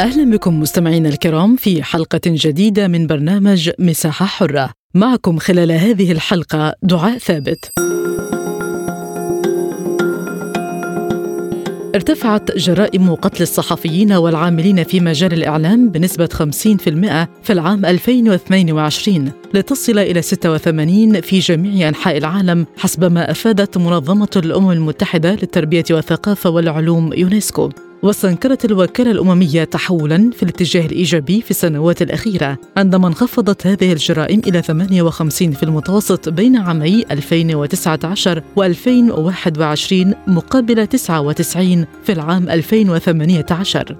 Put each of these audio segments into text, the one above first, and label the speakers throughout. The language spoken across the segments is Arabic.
Speaker 1: أهلا بكم مستمعينا الكرام في حلقة جديدة من برنامج مساحة حرة. معكم خلال هذه الحلقة دعاء ثابت. ارتفعت جرائم قتل الصحفيين والعاملين في مجال الإعلام بنسبة 50% في العام 2022 لتصل إلى 86 في جميع أنحاء العالم حسب ما أفادت منظمة الأمم المتحدة للتربية والثقافة والعلوم يونسكو. واستنكرت الوكالة الأممية تحولا في الاتجاه الإيجابي في السنوات الأخيرة عندما انخفضت هذه الجرائم إلى 58 في المتوسط بين عامي 2019 و2021 مقابل 99 في العام 2018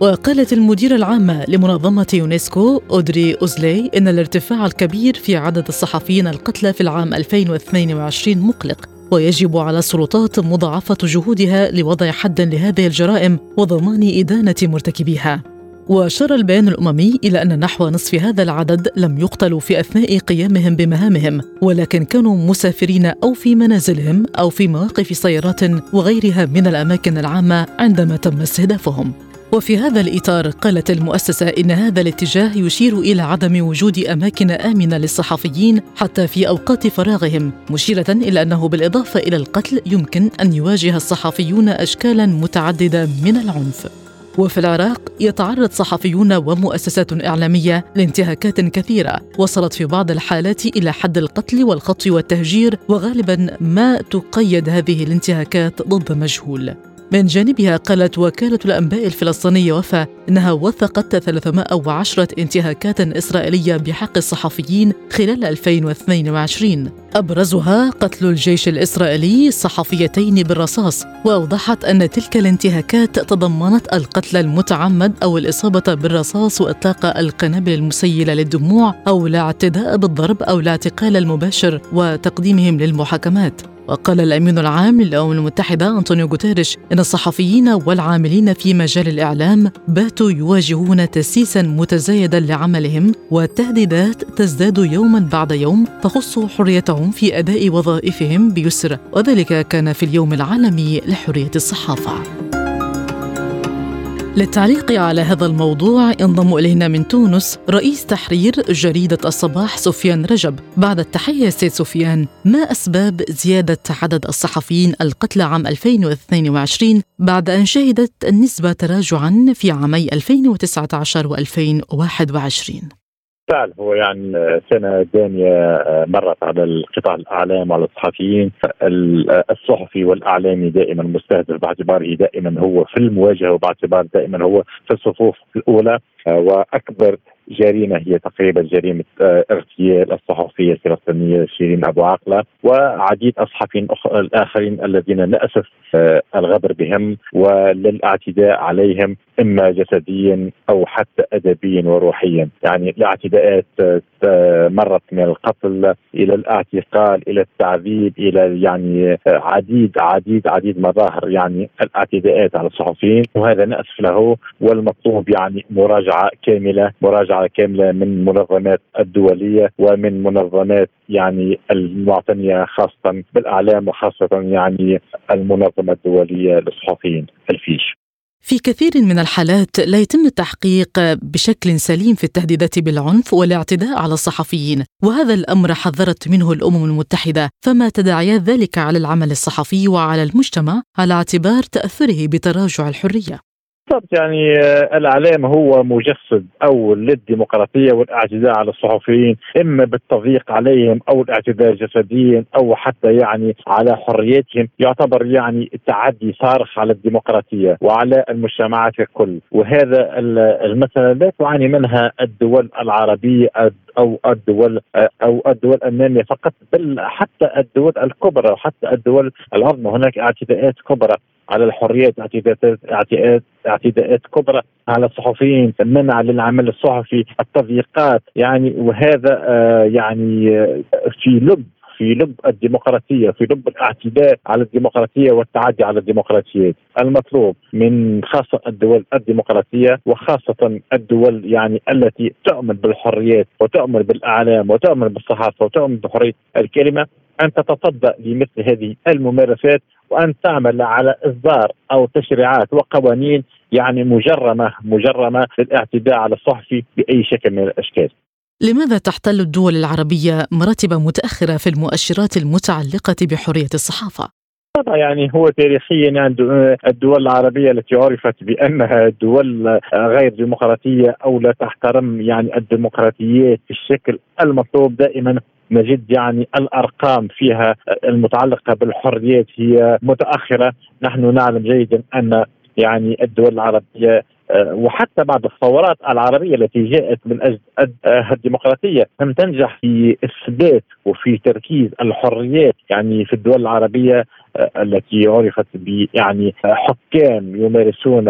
Speaker 1: وقالت المديرة العامة لمنظمة يونسكو أودري أوزلي إن الارتفاع الكبير في عدد الصحفيين القتلى في العام 2022 مقلق. ويجب على السلطات مضاعفة جهودها لوضع حد لهذه الجرائم وضمان إدانة مرتكبيها. وأشار البيان الأممي إلى أن نحو نصف هذا العدد لم يقتلوا في أثناء قيامهم بمهامهم ولكن كانوا مسافرين أو في منازلهم أو في مواقف سيارات وغيرها من الأماكن العامة عندما تم استهدافهم. وفي هذا الإطار قالت المؤسسة إن هذا الاتجاه يشير إلى عدم وجود أماكن آمنة للصحفيين حتى في أوقات فراغهم مشيرة إلى أنه بالإضافة إلى القتل يمكن أن يواجه الصحفيون أشكالا متعددة من العنف. وفي العراق يتعرض صحفيون ومؤسسات إعلامية لانتهاكات كثيرة وصلت في بعض الحالات إلى حد القتل والخطف والتهجير وغالبا ما تقيد هذه الانتهاكات ضد مجهول. من جانبها قالت وكالة الأنباء الفلسطينية وفا إنها وثقت 310 انتهاكات إسرائيلية بحق الصحفيين خلال 2022 أبرزها قتل الجيش الإسرائيلي صحفيتين بالرصاص وأوضحت أن تلك الانتهاكات تضمنت القتل المتعمد أو الإصابة بالرصاص وإطلاق القنابل المسيلة للدموع أو الاعتداء بالضرب أو الاعتقال المباشر وتقديمهم للمحاكمات. وقال الأمين العام للأمم المتحدة أنطونيو غوتيريش إن الصحفيين والعاملين في مجال الإعلام باتوا يواجهون تسييسا متزايدا لعملهم والتهديدات تزداد يوما بعد يوم تخص حريتهم في أداء وظائفهم بيسر وذلك كان في اليوم العالمي لحرية الصحافة. للتعليق على هذا الموضوع انضم إلينا من تونس رئيس تحرير جريدة الصباح سفيان رجب. بعد التحية سيد سفيان ما أسباب زيادة عدد الصحفيين القتلى عام 2022 بعد أن شهدت النسبة تراجعا في عامي 2019 و2021
Speaker 2: بالفعل هو يعني سنة داميه مرت على القطاع الإعلام وعلى الصحفيين. الصحفي والإعلامي دائما مستهدف باعتباره دائما هو في المواجهة وباعتبار دائما هو في الصفوف الأولى. وأكبر جريمة هي تقريبا جريمة اغتيال الصحفية الفلسطينيه شيرين أبو عقله وعديد الصحفيين الآخرين الذين للاسف الغدر بهم وللاعتداء عليهم إما جسديا أو حتى ادبيا وروحيا، يعني الاعتداءات مرت من القتل إلى الاعتقال إلى التعذيب إلى يعني عديد عديد عديد مظاهر يعني الاعتداءات على الصحفيين. وهذا نأسف له والمطلوب يعني مراجعة كاملة مراجعة كاملة من المنظمات الدولية ومن منظمات يعني المعتنية خاصة بالإعلام وخاصة يعني المنظمة الدولية للصحفيين الفيش.
Speaker 1: في كثير من الحالات لا يتم التحقيق بشكل سليم في التهديدات بالعنف والاعتداء على الصحفيين وهذا الأمر حذرت منه الأمم المتحدة فما تداعيات ذلك على العمل الصحفي وعلى المجتمع على اعتبار تأثره بتراجع الحرية
Speaker 2: بالضبط يعني الإعلام هو مجسد أو للديمقراطية والإعتداء على الصحفيين إما بالتضييق عليهم أو الاعتداء جسديا أو حتى يعني على حريتهم يعتبر يعني تعدي صارخ على الديمقراطية وعلى المجتمعات الكل. وهذا المساله لا تعاني منها الدول العربية أو الدول أو الدول النامية فقط بل حتى الدول الكبرى وحتى الدول العظمى. هناك اعتداءات كبرى. على الحريات اعتداءات اعتداءات كبرى على الصحفيين منع للعمل الصحفي التضييقات. يعني وهذا آه يعني آه في لب في لب الديمقراطية في لب الاعتداء على الديمقراطية والتعدي على الديمقراطية. المطلوب من خاصة الدول الديمقراطية وخاصة الدول يعني التي تؤمن بالحريات وتؤمن بالأعلام وتؤمن بالصحافة وتؤمن بحرية الكلمة أن تتصدى لمثل هذه الممارسات وأن تعمل على إصدار أو تشريعات وقوانين يعني مجرمة مجرمة للاعتداء على الصحفي بأي شكل من الأشكال.
Speaker 1: لماذا تحتل الدول العربية مراتب متأخرة في المؤشرات المتعلقة بحرية الصحافة؟
Speaker 2: يعني هو تاريخيا يعني الدول العربية التي عرفت بأنها دول غير ديمقراطية أو لا تحترم يعني الديمقراطيات بالشكل المطلوب دائما نجد يعني الأرقام فيها المتعلقة بالحريات هي متأخرة، نحن نعلم جيدا أن يعني الدول العربية آه، وحتى بعد الثورات العربية التي جاءت من أجل آه، الديمقراطية لم تنجح في اثبات وفي تركيز الحريات يعني في الدول العربية آه، التي عرفت ب يعني حكام يمارسون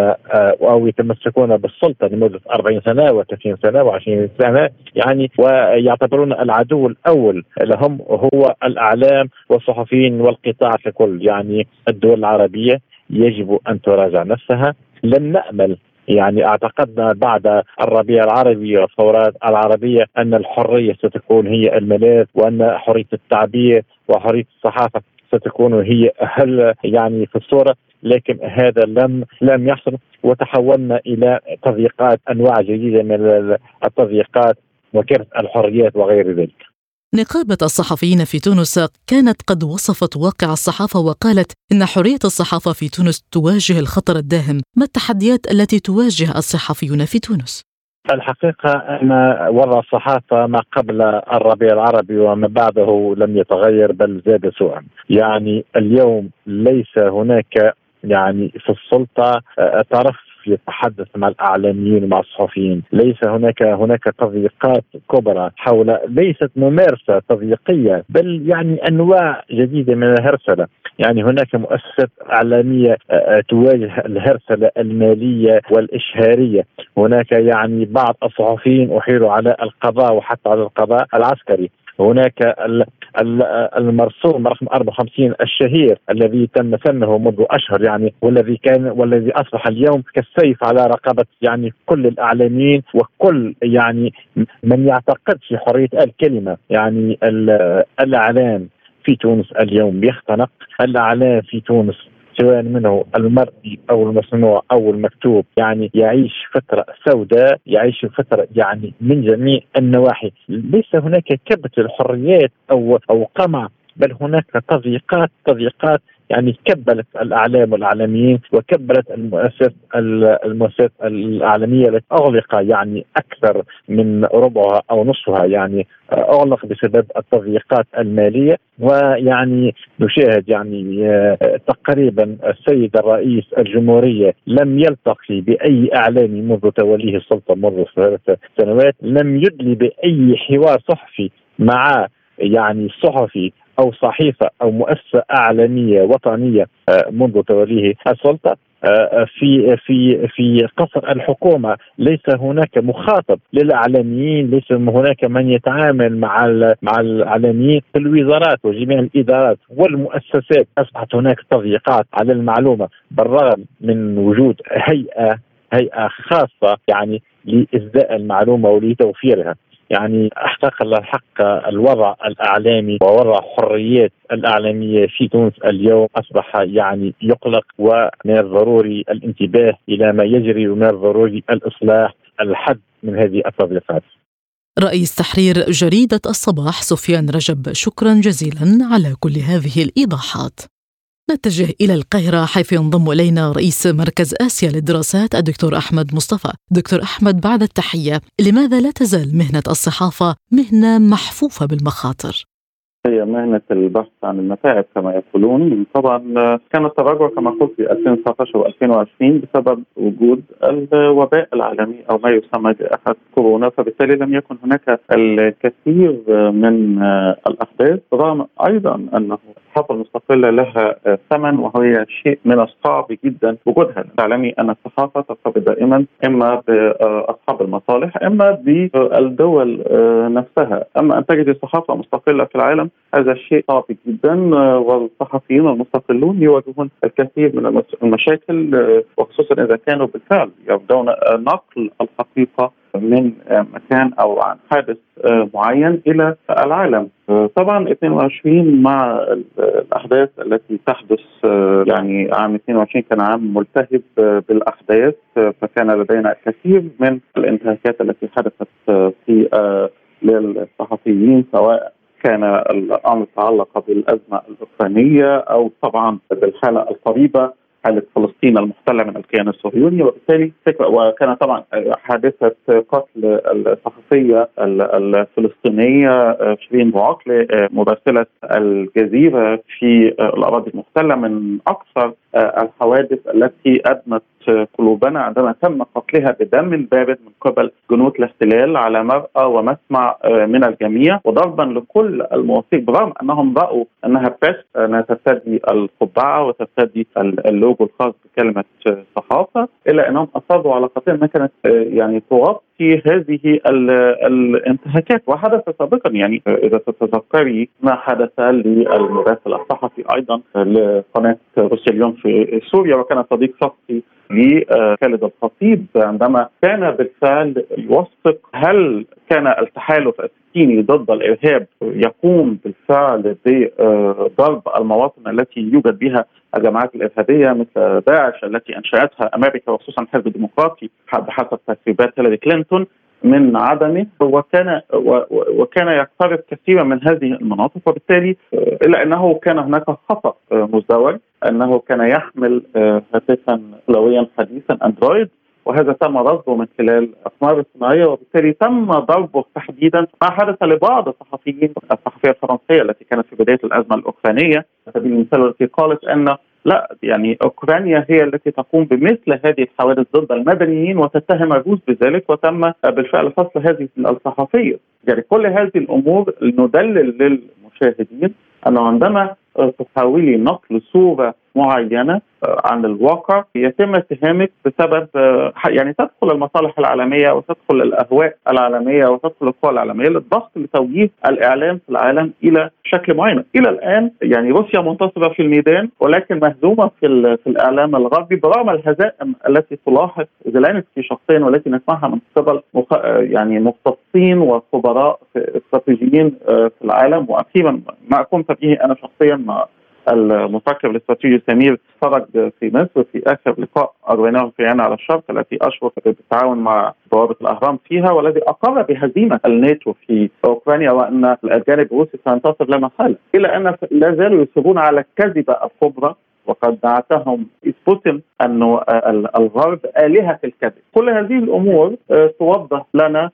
Speaker 2: أو يتمسكون بالسلطة لمدة 40 سنة و30 سنة و20 سنة يعني ويعتبرون العدو الأول لهم هو الأعلام والصحفيين والقطاع ككل يعني الدول العربية. يجب أن تراجع نفسها لن نأمل يعني اعتقدنا بعد الربيع العربي والثورات العربية أن الحرية ستكون هي الملاذ وأن حرية التعبير وحرية الصحافة ستكون هي هل يعني في الصورة لكن هذا لم لم يحصل وتحولنا إلى تضييقات أنواع جديدة من التضييقات وكرت الحريات وغير ذلك.
Speaker 1: نقابة الصحفيين في تونس كانت قد وصفت واقع الصحافة وقالت إن حرية الصحافة في تونس تواجه الخطر الداهم، ما التحديات التي تواجه الصحفيون في تونس؟
Speaker 2: الحقيقة أن وضع الصحافة ما قبل الربيع العربي وما بعده لم يتغير بل زاد سوءا يعني اليوم ليس هناك يعني في السلطة طرف يتحدث مع الإعلاميين ومع الصحفيين، ليس هناك هناك تضييقات كبرى حول ليست ممارسة تضييقية بل يعني أنواع جديدة من الهرسلة، يعني هناك مؤسسات إعلامية آه، آه، تواجه الهرسلة المالية والإشهارية، هناك يعني بعض الصحفيين أحيلوا على القضاء وحتى على القضاء العسكري، هناك المرسوم رقم 54 الشهير الذي تم سنه منذ أشهر يعني والذي كان والذي أصبح اليوم كالسيف على رقبة يعني كل الأعلاميين وكل يعني من يعتقد في حرية الكلمة يعني الاعلام في تونس اليوم. يختنق الاعلام في تونس. سواء منه المرئي أو المصنوع أو المكتوب يعني يعيش فترة سوداء يعيش فترة يعني من جميع النواحي. ليس هناك كبت الحريات أو أو قمع بل هناك تضييقات تضييقات يعني كبلت الأعلام والاعلاميين وكبلت المؤسسات المؤسسات الاعلاميه التي اغلق يعني أكثر من ربعها أو نصفها يعني أغلق بسبب التضييقات المالية. ويعني نشاهد يعني آه، تقريبا السيد الرئيس الجمهورية لم يلتقي بأي إعلامي منذ توليه السلطة منذ ثلاث سنوات لم يدلي بأي حوار صحفي مع يعني صحفي أو صحيفة أو مؤسسة إعلامية وطنية آه، منذ توليه السلطة آه، في في في قصر الحكومة. ليس هناك مخاطب للإعلاميين ليس هناك من يتعامل مع مع الإعلاميين. في الوزارات وجميع الإدارات والمؤسسات أصبحت هناك تضييقات على المعلومة بالرغم من وجود هيئة هيئة خاصة يعني لاسداء المعلومة ولتوفيرها. يعني احتقل الحق الوضع الإعلامي ووضع حريات الإعلامية في تونس اليوم أصبح يعني يقلق ومن الضروري الانتباه إلى ما يجري ومن الضروري الإصلاح الحد من هذه التضييقات.
Speaker 1: رئيس تحرير جريدة الصباح سفيان رجب شكرا جزيلا على كل هذه الإيضاحات. نتجه إلى القاهرة حيث ينضم إلينا رئيس مركز آسيا للدراسات الدكتور أحمد مصطفى. دكتور أحمد بعد التحية لماذا لا تزال مهنة الصحافة مهنة محفوفة بالمخاطر؟
Speaker 3: هي مهنة البحث عن المتاعب كما يقولون. طبعا كان التراجع كما قلت في 2019 و2020 بسبب وجود الوباء العالمي أو ما يسمى جائحة كورونا فبالتالي لم يكن هناك الكثير من الأحداث. رغم أيضا أنه الصحافه المستقله لها ثمن وهي شيء من الصعب جدا وجودها. تعلمي أن الصحافة ترتبط دائما إما بأصحاب المصالح إما بالدول نفسها. أما أن تجد صحافة مستقلة في العالم هذا شيء صعب جدا والصحفيين المستقلون يواجهون الكثير من المشاكل وخصوصا إذا كانوا بالفعل يبدون نقل الحقيقة من مكان أو عن حادث. معين إلى العالم. طبعا 22 مع الأحداث التي تحدث يعني عام 22 كان عام ملتهب بالأحداث فكان لدينا الكثير من الانتهاكات التي حدثت في للصحفيين سواء كان الأمر تعلق بالأزمة الأوكرانية أو طبعا بالحالة القريبة حالة فلسطين المحتلة من الكيان الصهيوني وبالتالي وكان طبعا حادثة قتل الصحفية الفلسطينية شيرين بوعقل مراسله الجزيرة في الأراضي المحتلة من أكثر الحوادث التي أدمت قلوبنا عندما تم قتلها بدم بارد من قبل جنود الاحتلال على مرأى ومسمع من الجميع وضربا لكل المواثيق برغم أنهم رأوا أنها بس أنها ترتدي القبعة وترتدي اللوجو الخاص بكلمة صحافة إلا أنهم أصروا على قتلها انها كانت يعني تغطي هذه الانتهاكات. وحدث سابقا يعني إذا تتذكري ما حدث للمراسل الصحفي أيضا لقناة روسيا اليوم في سوريا وكان صديق شخصي لخالد الخطيب عندما كان بالفعل يوثق هل كان التحالف السكيني ضد الإرهاب يقوم بالفعل بضرب المواطن التي يوجد بها الجماعات الإرهابية مثل داعش التي أنشأتها أمريكا وخصوصا الحزب الديمقراطي بحسب تسريبات هيلاري كلينتون. من عدمه وكان وكان يقترب كثيرا من هذه المناطق وبالتالي إلا أنه كان هناك خطأ مزدوج أنه كان يحمل هاتفا لويا حديثا أندرويد وهذا تم رصده من خلال الاقمار الصناعيه وبالتالي تم ضربه تحديدا ما حدث لبعض الصحفيين الصحفية الفرنسية التي كانت في بداية الأزمة الأوكرانية على سبيل المثال التي قالت أن لا يعني أوكرانيا هي التي تقوم بمثل هذه الحوادث ضد المدنيين وتتهم الروس بذلك وتم بالفعل فصل هذه الصحفية. يعني كل هذه الأمور ندلل للمشاهدين انه عندما تحاولي نقل صورة معينة عن الواقع. يتم اتهامك بسبب يعني تدخل المصالح العالمية وتدخل الأهواء العالمية وتدخل القوى العالمية للضغط لتوجيه الإعلام في العالم إلى شكل معين، إلى الآن يعني روسيا منتصرة في الميدان ولكن مهزومة في, في الإعلام الغربي برغم الهزائم التي تلاحق زيلينسكي شخصيا والتي نسمعها من قبل مخ... يعني مختصين وخبراء استراتيجيين في العالم. وأخيرا ما قمت به أنا شخصيا مع المفكر الاستراتيجي سمير فرج في مصر في آخر لقاء اجريناه في عين على الشرق التي أشرف بالتعاون مع بوابه الأهرام فيها والذي أقر بهزيمة الناتو في أوكرانيا وأن الجانب الروسي سينتصر لا محالة. الا أن لا زالوا يصرون على الكذبه الكبرى وقد دعتهم بوتين انه الغرب آلهة الكذب، كل هذه الأمور توضح لنا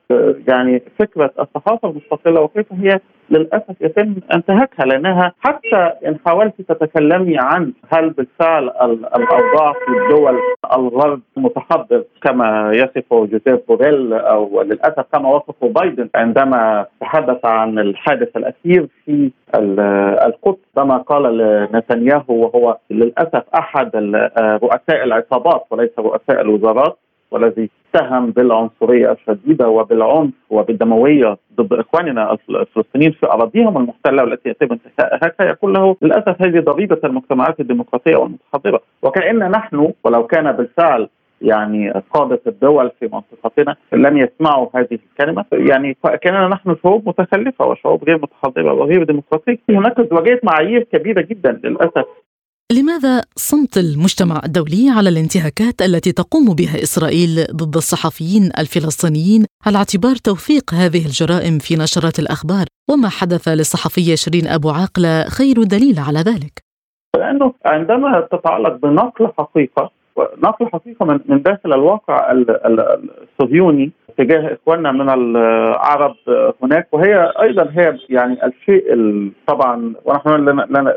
Speaker 3: يعني فكرة الصحافة المستقلة وكيف هي للأسف يتم انتهاكها لأنها حتى إن حاولت تتكلمي عن هل بالفعل الاوضاع في الدول الغرب متحضر كما يصفه جوزيف بوريل أو للأسف كما وصفه بايدن عندما تحدث عن الحادث الأخير في القدس. كما قال لنتنياهو وهو للأسف أحد رؤساء العصابات وليس رؤساء الوزارات. والذي اتهم بالعنصرية الشديدة وبالعنف وبالدموية ضد إخواننا الفلسطينيين في أراضيهم المحتلة والتي يتم انتهاكها يقول له للأسف هذه ضريبة المجتمعات الديمقراطية والمتحضرة. وكأن نحن ولو كان بالفعل يعني قادة الدول في منطقتنا لم يسمعوا هذه الكلمة. يعني كأننا نحن شعوب متخلفة وشعوب غير متحضرة وغير ديمقراطية. هناك ازدواجية معايير كبيرة جدا للأسف.
Speaker 1: لماذا صمت المجتمع الدولي على الانتهاكات التي تقوم بها إسرائيل ضد الصحفيين الفلسطينيين على اعتبار توثيق هذه الجرائم في نشرات الأخبار وما حدث للصحفيه شيرين أبو عاقلة خير دليل على ذلك؟
Speaker 3: لأنه عندما تتعلق بنقل حقيقة نقل حقيقة من من داخل الواقع الصهيوني تجاه إخواننا من العرب هناك وهي أيضا هي يعني الشيء طبعا ونحن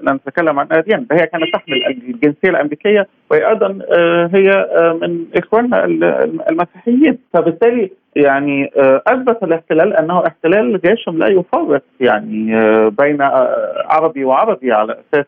Speaker 3: لا نتكلم عن آديان هي كانت تحمل الجنسية الأمريكية وهي أيضا هي من إخواننا المسيحيين فبالتالي يعني آه، أثبت الاحتلال أنه احتلال جيش لا يفرق يعني آه، بين آه، عربي وعربي على أساس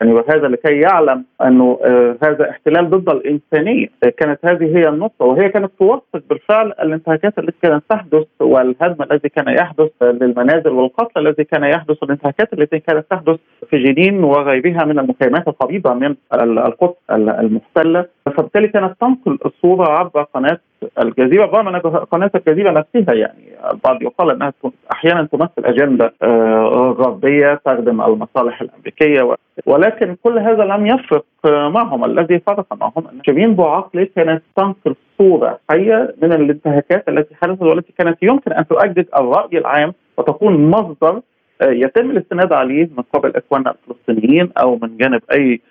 Speaker 3: يعني وهذا لكي يعلم أنه هذا احتلال ضد الإنسانية. كانت هذه هي النقطة وهي كانت توثق بالفعل الانتهاكات التي كانت تحدث والهدم الذي كان يحدث للمنازل والقتل الذي كان يحدث والانتهاكات التي كانت تحدث في جنين وغيرها من المخيمات القريبة من القدس المحتلة. فبالتالي كانت تنقل الصورة عبر قناة الجزيرة رغم ان قناة الجزيرة نفسها يعني البعض يقال أنها أحيانا تمثل اجنده آه، غربيه تخدم المصالح الأمريكية ولكن كل هذا لم يفرق معهم. الذي فرق معهم أن شيرين بوعقلي كانت تنقل صورة حية من الانتهاكات التي حدثت والتي كانت يمكن أن تؤجج الرأي العام وتكون مصدر آه، يتم الاستناد عليه من قبل إخواننا الفلسطينيين أو من جانب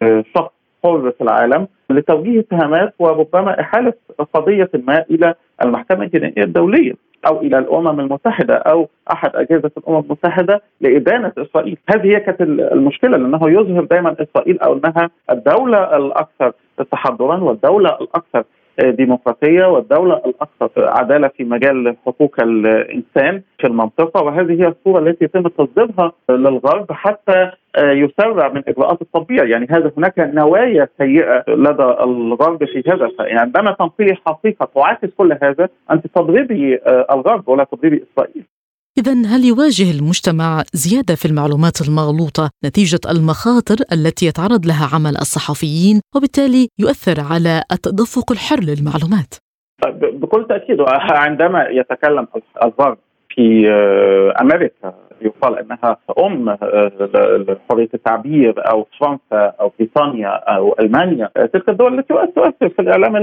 Speaker 3: آه، شخص في العالم لتوجيه اتهامات وربما إحالة قضية ما إلى المحكمة الجنائية الدولية أو إلى الأمم المتحدة أو أحد أجهزة الأمم المتحدة لإدانة إسرائيل، هذه هي كانت المشكلة لأنه يظهر دائما إسرائيل أو إنها الدولة الأكثر تحضرا والدولة الأكثر ديمقراطيه والدولة الأكثر عدالة في مجال حقوق الإنسان في المنطقة وهذه هي الصورة التي يتم تصديرها للغرب حتى يسرع من إجراءات التطبيع يعني هذا هناك نوايا سيئة لدى الغرب في هذا يعني عندما تنقلي حقيقة تعاكس كل هذا أنت تضربي الغرب ولا تضربي إسرائيل.
Speaker 1: إذا هل يواجه المجتمع زيادة في المعلومات المغلوطة نتيجة المخاطر التي يتعرض لها عمل الصحفيين وبالتالي يؤثر على التدفق الحر للمعلومات؟
Speaker 3: بكل تأكيد عندما يتكلم الغرب في آه، أمريكا يقال إنها أم آه، حريه التعبير أو فرنسا أو بريطانيا أو ألمانيا تلك الدول التي تؤثر في الاعلام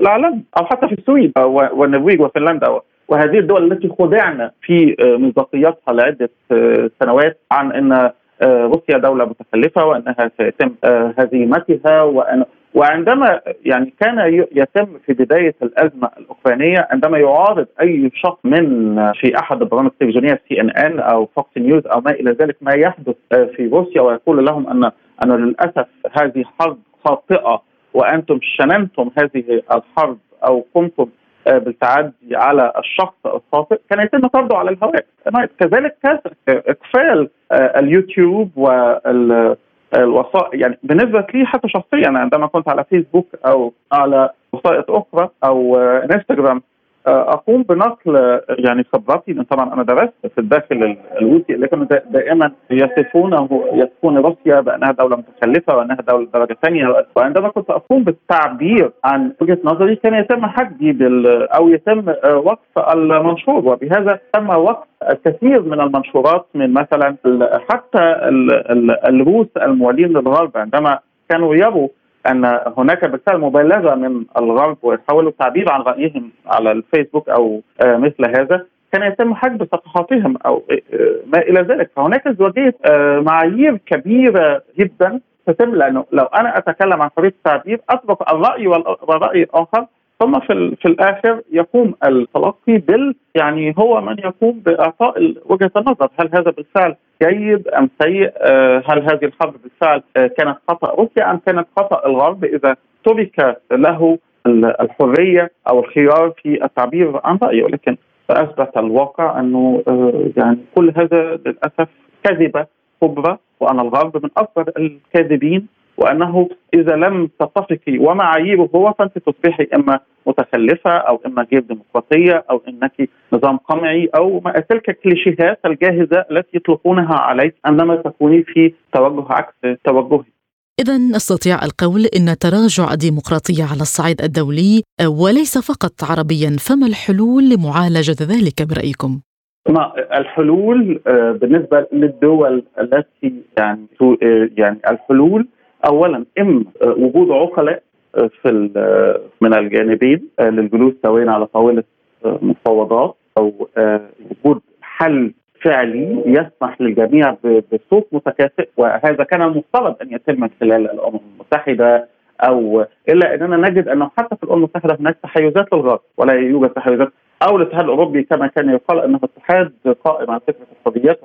Speaker 3: العالمي أو حتى في السويد والنرويج وفنلندا وهذه الدول التي خدعنا في آه، مصداقيتها لعدة آه، سنوات عن إن آه، روسيا دولة متخلفة وأنها سيتم هزيمتها وأن وعندما يعني كان يتم في بداية الأزمة الأوكرانية عندما يعارض أي شخص من في أحد البرامج التلفزيونية سي إن إن أو فوكس نيوز أو ما إلى ذلك ما يحدث في روسيا ويقول لهم أن أن للأسف هذه حرب خاطئة وأنتم شننتم هذه الحرب أو قمتم بالتعدي على الشخص الخاطئ كان يتم طرده على الهواء. كذلك إقفال آه، اليوتيوب وال الوسائط يعني بالنسبة لي حتى شخصيا عندما كنت على فيسبوك أو على وسائط أخرى أو انستغرام أقوم بنقل يعني خبراتي طبعا أنا درست في الداخل الروسي لكن دائما يصفونه يصفون روسيا بأنها دولة متخلفة وأنها دولة درجة ثانية. وعندما كنت أقوم بالتعبير عن وجهة نظري كان يتم حدي بال أو يتم وقف المنشور وبهذا تم وقف الكثير من المنشورات من مثلا حتى الروس الموالين للغرب عندما كانوا يروا أن هناك بالفعل مبالغة من الغرب ويحاولوا التعبير عن رأيهم على الفيسبوك أو آه، مثل هذا كان يتم حجب صفحاتهم أو آه، ما إلى ذلك. فهناك ازدواجيه آه، معايير كبيرة جدا تتم لأنه لو أنا أتكلم عن طريقة التعبير اطبق الرأي والرأي الآخر ثم في في الآخر يقوم التلقي بال يعني هو من يقوم بإعطاء وجهة النظر. هل هذا بالفعل جيد أم سيء؟ آه، هل هذه الحرب بالفعل آه، كانت خطأ روسيا أم كانت خطأ الغرب؟ إذا ترك له الحرية أو الخيار في التعبير عن رأيه. ولكن اثبت الواقع أنه آه، يعني كل هذا للأسف كذبه كبرى وأن الغرب من اكبر الكاذبين وأنه إذا لم تتفقي ومعاييره هو فانت تصبحي إما متخلفة أو إما غير ديمقراطية أو إنك نظام قمعي أو ما تلك الكليشيهات الجاهزة التي يطلقونها عليك عندما تكوني في توجه عكس توجهي.
Speaker 1: إذا نستطيع القول إن تراجع الديمقراطية على الصعيد الدولي وليس فقط عربيا، فما الحلول لمعالجة ذلك برأيكم؟
Speaker 3: ما الحلول آه، بالنسبة للدول التي يعني آه، يعني الحلول اولا اما وجود عقلاء في من الجانبين للجلوس سويا على طاولة مفاوضات أو وجود حل فعلي يسمح للجميع بصوت متكافئ وهذا كان المفترض أن يتم خلال الأمم المتحدة. أو إلا إننا نجد أنه حتى في الأمم المتحدة هناك تحيزات للغرب ولا يوجد تحيزات أو الاتحاد الأوروبي كما كان يقال أنه اتحاد قائم على فكرة الحريات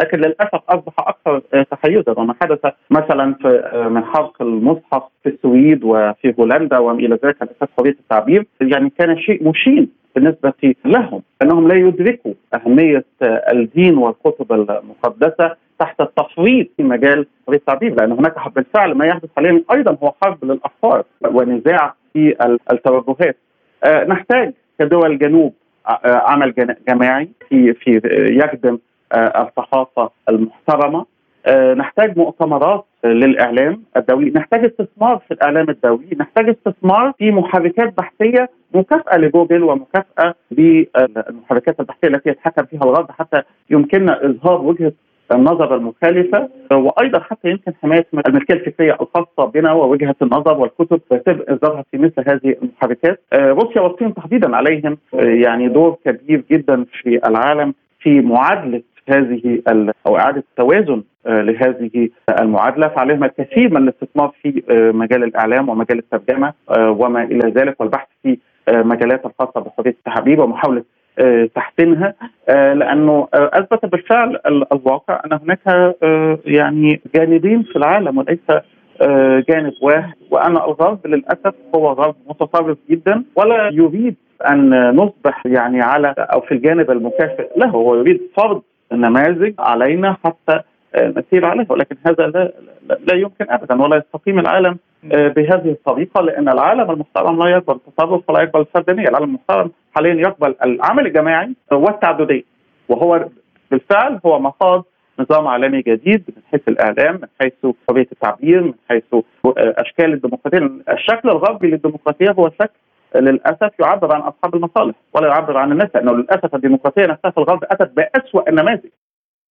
Speaker 3: لكن للأسف أصبح أكثر تحيزا. وما حدث مثلا في من حرق المصحف في السويد وفي هولندا وما إلى ذلك على حريه التعبير يعني كان شيء مشين. بالنسبة لهم أنهم لا يدركوا أهمية الدين والكتب المقدسة تحت التفريط في مجال التعبير لأن هناك بالفعل ما يحدث حاليا أيضا هو حرب للافكار ونزاع في التوجهات. آه، نحتاج كدول الجنوب آه، عمل جماعي في في يخدم آه، الصحافة المحترمة. نحتاج مؤتمرات للإعلام الدولي، نحتاج استثمار في الإعلام الدولي، نحتاج استثمار في محركات بحثية مكافأة لجوجل ومكافأة للمحركات البحثية التي يتحكم فيها الغرب حتى يمكننا إظهار وجهة النظر المخالفة وأيضا حتى يمكن حماية الملكية الفكرية الخاصة بنا ووجهة النظر والكتب يتم إصدارها في مثل هذه المحركات. آه، روسيا والصين تحديدا عليهم آه، يعني دور كبير جدا في العالم في معادلة هذه أو إعادة التوازن آه، لهذه المعادلة. فعليهم الكثير من الاستثمار في مجال الإعلام ومجال الترجمة وما إلى ذلك والبحث في مجالات الخاصة بحريه التحبيب ومحاولة آه، تحسينها آه، لأنه آه، أثبت بالفعل الواقع أن هناك يعني جانبين في العالم وليس جانب واحد. وان الغرب للأسف هو غرب متطرف جدا ولا يريد أن نصبح يعني على أو في الجانب المكافئ له. هو يريد فرض نماذج علينا حتى نسير عليها ولكن هذا لا, لا يمكن ابدا ولا يستقيم العالم آه، بهذه الطريقة لأن العالم المحترم لا يقبل التصرف ولا يقبل الفردانيه، العالم المحترم حاليا يقبل العمل الجماعي والتعدديه وهو بالفعل هو مخاض نظام عالمي جديد من حيث الإعلام من حيث حريه التعبير من حيث آه، أشكال الديمقراطية. الشكل الغربي للديمقراطية هو شكل للأسف يعبر عن أصحاب المصالح ولا يعبر عن الناس لأنه للأسف الديمقراطية نفسها في الغرب أتت بأسوأ النماذج.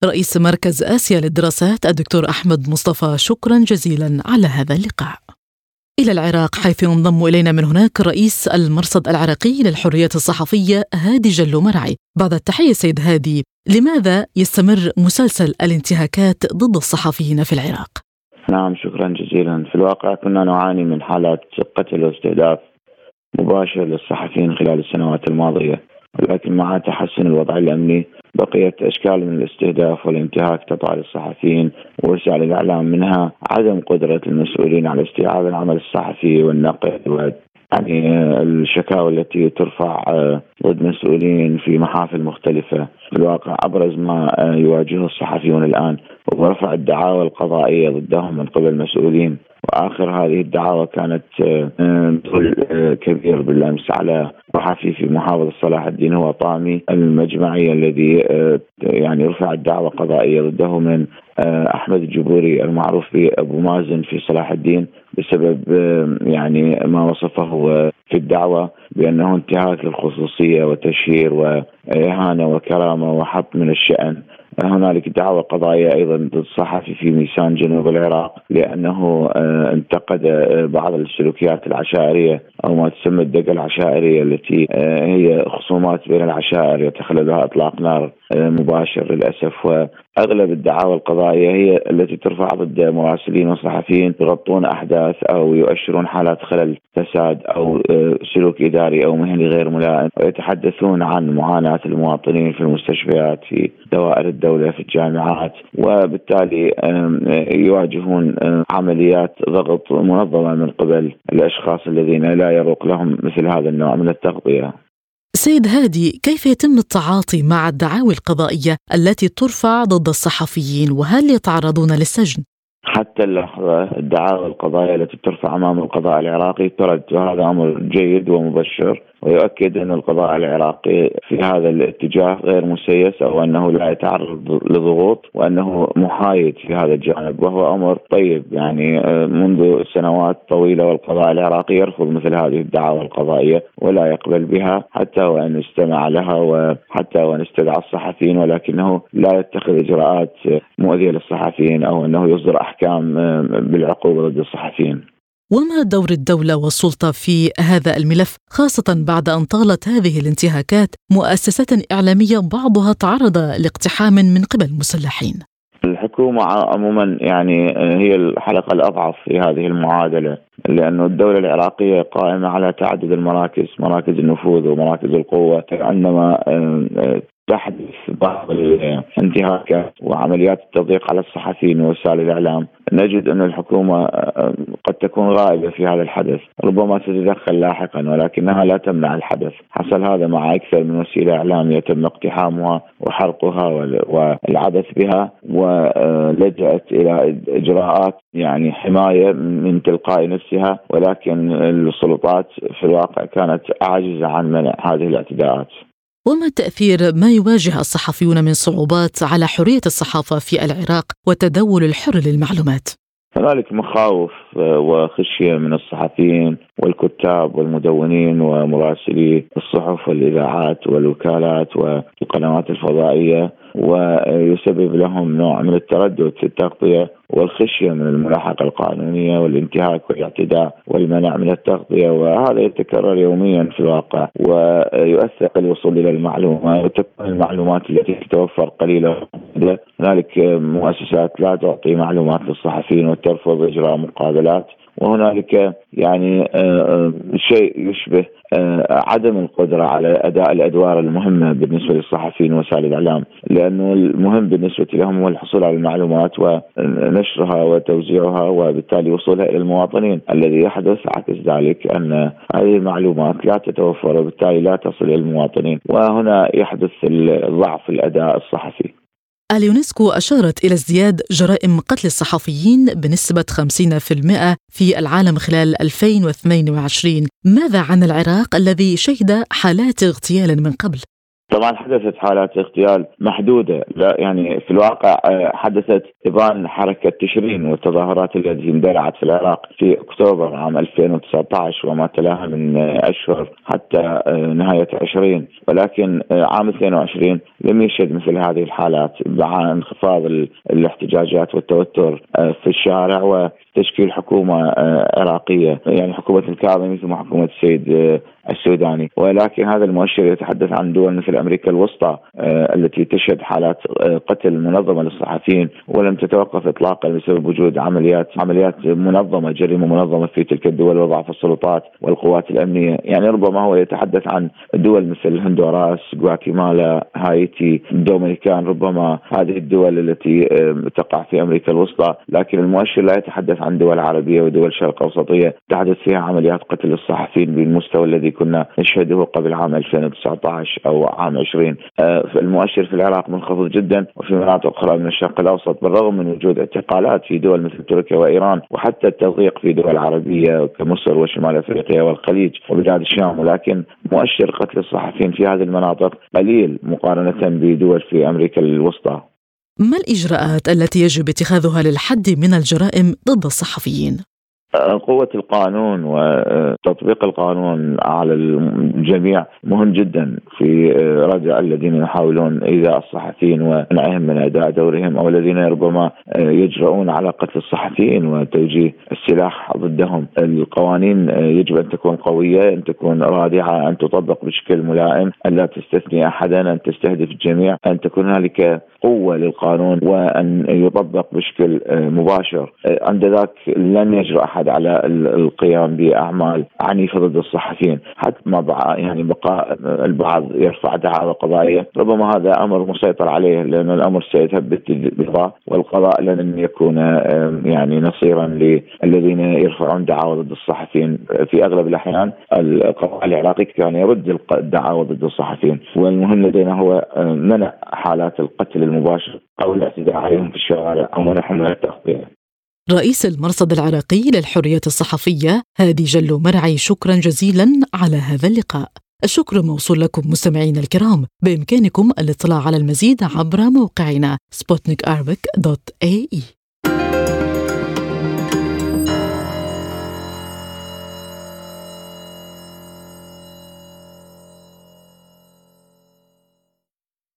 Speaker 1: رئيس مركز آسيا للدراسات الدكتور أحمد مصطفى شكرا جزيلا على هذا اللقاء. إلى العراق حيث ينضم إلينا من هناك رئيس المرصد العراقي للحريات الصحفية هادي جلو مرعي بعد التحية سيد هادي لماذا يستمر مسلسل الانتهاكات ضد الصحفيين في العراق؟
Speaker 4: نعم شكرا جزيلا. في الواقع كنا نعاني من حالات قتل واستهداف مباشر للصحفيين خلال السنوات الماضية ولكن مع تحسن الوضع الأمني بقيت أشكال من الاستهداف والانتهاك تقع للصحفيين ووسائل الإعلام منها عدم قدرة المسؤولين على استيعاب العمل الصحفي والنقد يعني الشكاوى التي ترفع آه، ضد مسؤولين في محافل مختلفة. في الواقع أبرز ما آه، يواجهه الصحفيون الآن هو رفع الدعاوى القضائية ضدهم من قبل مسؤولين وآخر هذه الدعاوى كانت دخول آه، كبير بالأمس على صحفي في محافظة صلاح الدين هو طامي المجمعي الذي يعني رفع الدعوى قضائية ضده من أحمد الجبوري المعروف بأبو مازن في صلاح الدين بسبب يعني ما وصفه في الدعوة بأنه انتهاك للخصوصية وتشهير وإهانة وكرامة وحط من الشأن هنالك دعوة قضائية أيضا ضد الصحفي في ميسان جنوب العراق لأنه آه، انتقد آه، بعض السلوكيات العشائرية أو ما تسمى الدقة العشائرية التي آه، هي خصومات بين العشائر يتخللها إطلاق نار مباشر للأسف. وأغلب الدعاوى القضائية هي التي ترفع ضد مراسلين وصحفيين يغطون أحداث أو يؤشرون حالات خلل فساد أو سلوك إداري أو مهني غير ملائم ويتحدثون عن معاناة المواطنين في المستشفيات في دوائر الدولة في الجامعات وبالتالي يواجهون عمليات ضغط منظمة من قبل الأشخاص الذين لا يروق لهم مثل هذا النوع من التغطية.
Speaker 1: سيد هادي كيف يتم التعاطي مع الدعاوي القضائية التي ترفع ضد الصحفيين وهل يتعرضون للسجن؟
Speaker 4: حتى اللحظة الدعاوى القضايا التي ترفع أمام القضاء العراقي ترد وهذا أمر جيد ومبشر ويؤكد أن القضاء العراقي في هذا الاتجاه غير مسيس أو أنه لا يتعرض لضغوط وأنه محايد في هذا الجانب وهو أمر طيب. يعني آه، منذ سنوات طويلة والقضاء العراقي يرفض مثل هذه الدعاوى القضائية ولا يقبل بها حتى وأن استمع لها وحتى وأن استدعى الصحفيين ولكنه لا يتخذ إجراءات مؤذية للصحفيين أو أنه يصدر أحكام آه، بالعقوبة ضد الصحفيين.
Speaker 1: وما دور الدولة والسلطة في هذا الملف خاصة بعد أن طالت هذه الانتهاكات مؤسسات إعلامية بعضها تعرض لاقتحام من قبل مسلحين.
Speaker 4: الحكومة عموما يعني هي الحلقة الأضعف في هذه المعادلة لأن الدولة العراقية قائمة على تعدد المراكز مراكز النفوذ ومراكز القوة عندما تحدث بعض الانتهاكات وعمليات التضييق على الصحفيين ووسائل الإعلام نجد أن الحكومة آه، قد تكون غائبة في هذا الحدث ربما تتدخل لاحقا ولكنها لا تمنع الحدث. حصل هذا مع أكثر من وسيلة إعلامية تم اقتحامها وحرقها والعبث بها ولجأت إلى إجراءات يعني حماية من تلقاء نفسها ولكن السلطات في الواقع كانت عاجزة عن منع هذه الاعتداءات.
Speaker 1: وما تأثير ما يواجه الصحفيون من صعوبات على حرية الصحافة في العراق والتداول الحر للمعلومات؟
Speaker 4: هنالك مخاوف آه، وخشية من الصحفيين والكتاب والمدونين ومراسلي الصحف والإذاعات والوكالات والقنوات الفضائية ويسبب لهم نوع من التردد في التغطية والخشية من الملاحقة القانونية والانتهاك والاعتداء والمنع من التغطية. وهذا يتكرر يوميا في الواقع ويؤثر الوصول إلى المعلومة وتكون المعلومات التي تتوفر قليله هنالك مؤسسات لا تعطي معلومات للصحفيين وترفض إجراء مقابلات. وهنالك يعني آه، آه، شيء يشبه آه، عدم القدرة على أداء الأدوار المهمة بالنسبة للصحفيين وسائل الإعلام، لأنه المهم بالنسبة لهم هو الحصول على المعلومات ونشرها وتوزيعها وبالتالي وصولها إلى المواطنين، الذي يحدث عكس ذلك أن هذه المعلومات لا تتوفر وبالتالي لا تصل إلى المواطنين، وهنا يحدث ضعف الأداء الصحفي.
Speaker 1: اليونسكو أشارت إلى ازدياد جرائم قتل الصحفيين بنسبة 50% في العالم خلال 2022 ماذا عن العراق الذي شهد حالات اغتيال من قبل؟
Speaker 4: طبعا حدثت حالات اغتيال محدودة. لا يعني في الواقع آه، حدثت إبان حركة تشرين والتظاهرات التي اندلعت في العراق في أكتوبر عام 2019 وما تلاها من أشهر حتى آه، نهاية 20 ولكن آه، عام 22 لم يشهد مثل هذه الحالات مع انخفاض الاحتجاجات والتوتر في الشارع وتشكيل حكومة عراقية. يعني حكومة الكاظمي ثم حكومة السيد السوداني. ولكن هذا المؤشر يتحدث عن دول مثل أمريكا الوسطى آه، التي تشهد حالات آه، قتل منظمة للصحفيين ولم تتوقف اطلاقا بسبب وجود عمليات عمليات منظمة جريمة منظمة في تلك الدول وضعف السلطات والقوات الأمنية. يعني ربما هو يتحدث عن دول مثل هندوراس غواتيمالا هايتي دومينيكان. ربما هذه الدول التي تقع في أمريكا الوسطى. لكن المؤشر لا يتحدث عن دول عربية ودول شرق أوسطية تحدث فيها عمليات قتل الصحفيين بالمستوى الذي كنا نشهده قبل عام 2019 أو عام 20 آه، المؤشر في العراق منخفض جدا وفي مناطق أخرى من الشرق الأوسط بالرغم من وجود اعتقالات في دول مثل تركيا وإيران وحتى التضييق في دول عربية كمصر وشمال أفريقيا والخليج وبلاد الشام ولكن مؤشر قتل الصحفيين في هذه المناطق قليل مقارنة بدول في أمريكا الوسطى.
Speaker 1: ما الإجراءات التي يجب اتخاذها للحد من الجرائم ضد الصحفيين؟
Speaker 4: قوة القانون وتطبيق القانون على الجميع مهم جدا في ردع الذين يحاولون إيذاء الصحفيين ومنعهم من أداء دورهم أو الذين ربما يجرؤون على قتل الصحفيين وتوجيه السلاح ضدهم. القوانين يجب أن تكون قوية أن تكون رادعة أن تطبق بشكل ملائم أن لا تستثني أحدا أن تستهدف الجميع أن تكون هنالك قوة للقانون وأن يطبق بشكل مباشر. عند ذاك لن يجرؤ أحد على القيام بأعمال عنيفة ضد الصحفيين. حتى ما يعني بقاء البعض يرفع دعاوى قضائيه ربما هذا أمر مسيطر عليه لأن الأمر سيثبت بالقضاء والقضاء لن يكون يعني نصيرا للذين يرفعون دعاوى ضد الصحفيين. في أغلب الأحيان القضاء العراقي كان يرد الدعاوى ضد الصحفيين. والمهم لدينا هو منع حالات القتل المباشر أو الاعتداء عليهم في الشوارع أو منعهم من التغطيه
Speaker 1: رئيس المرصد العراقي للحرية الصحفية هادي جلو مرعي شكرا جزيلا على هذا اللقاء. الشكر موصول لكم مستمعينا الكرام بإمكانكم الاطلاع على المزيد عبر موقعنا اي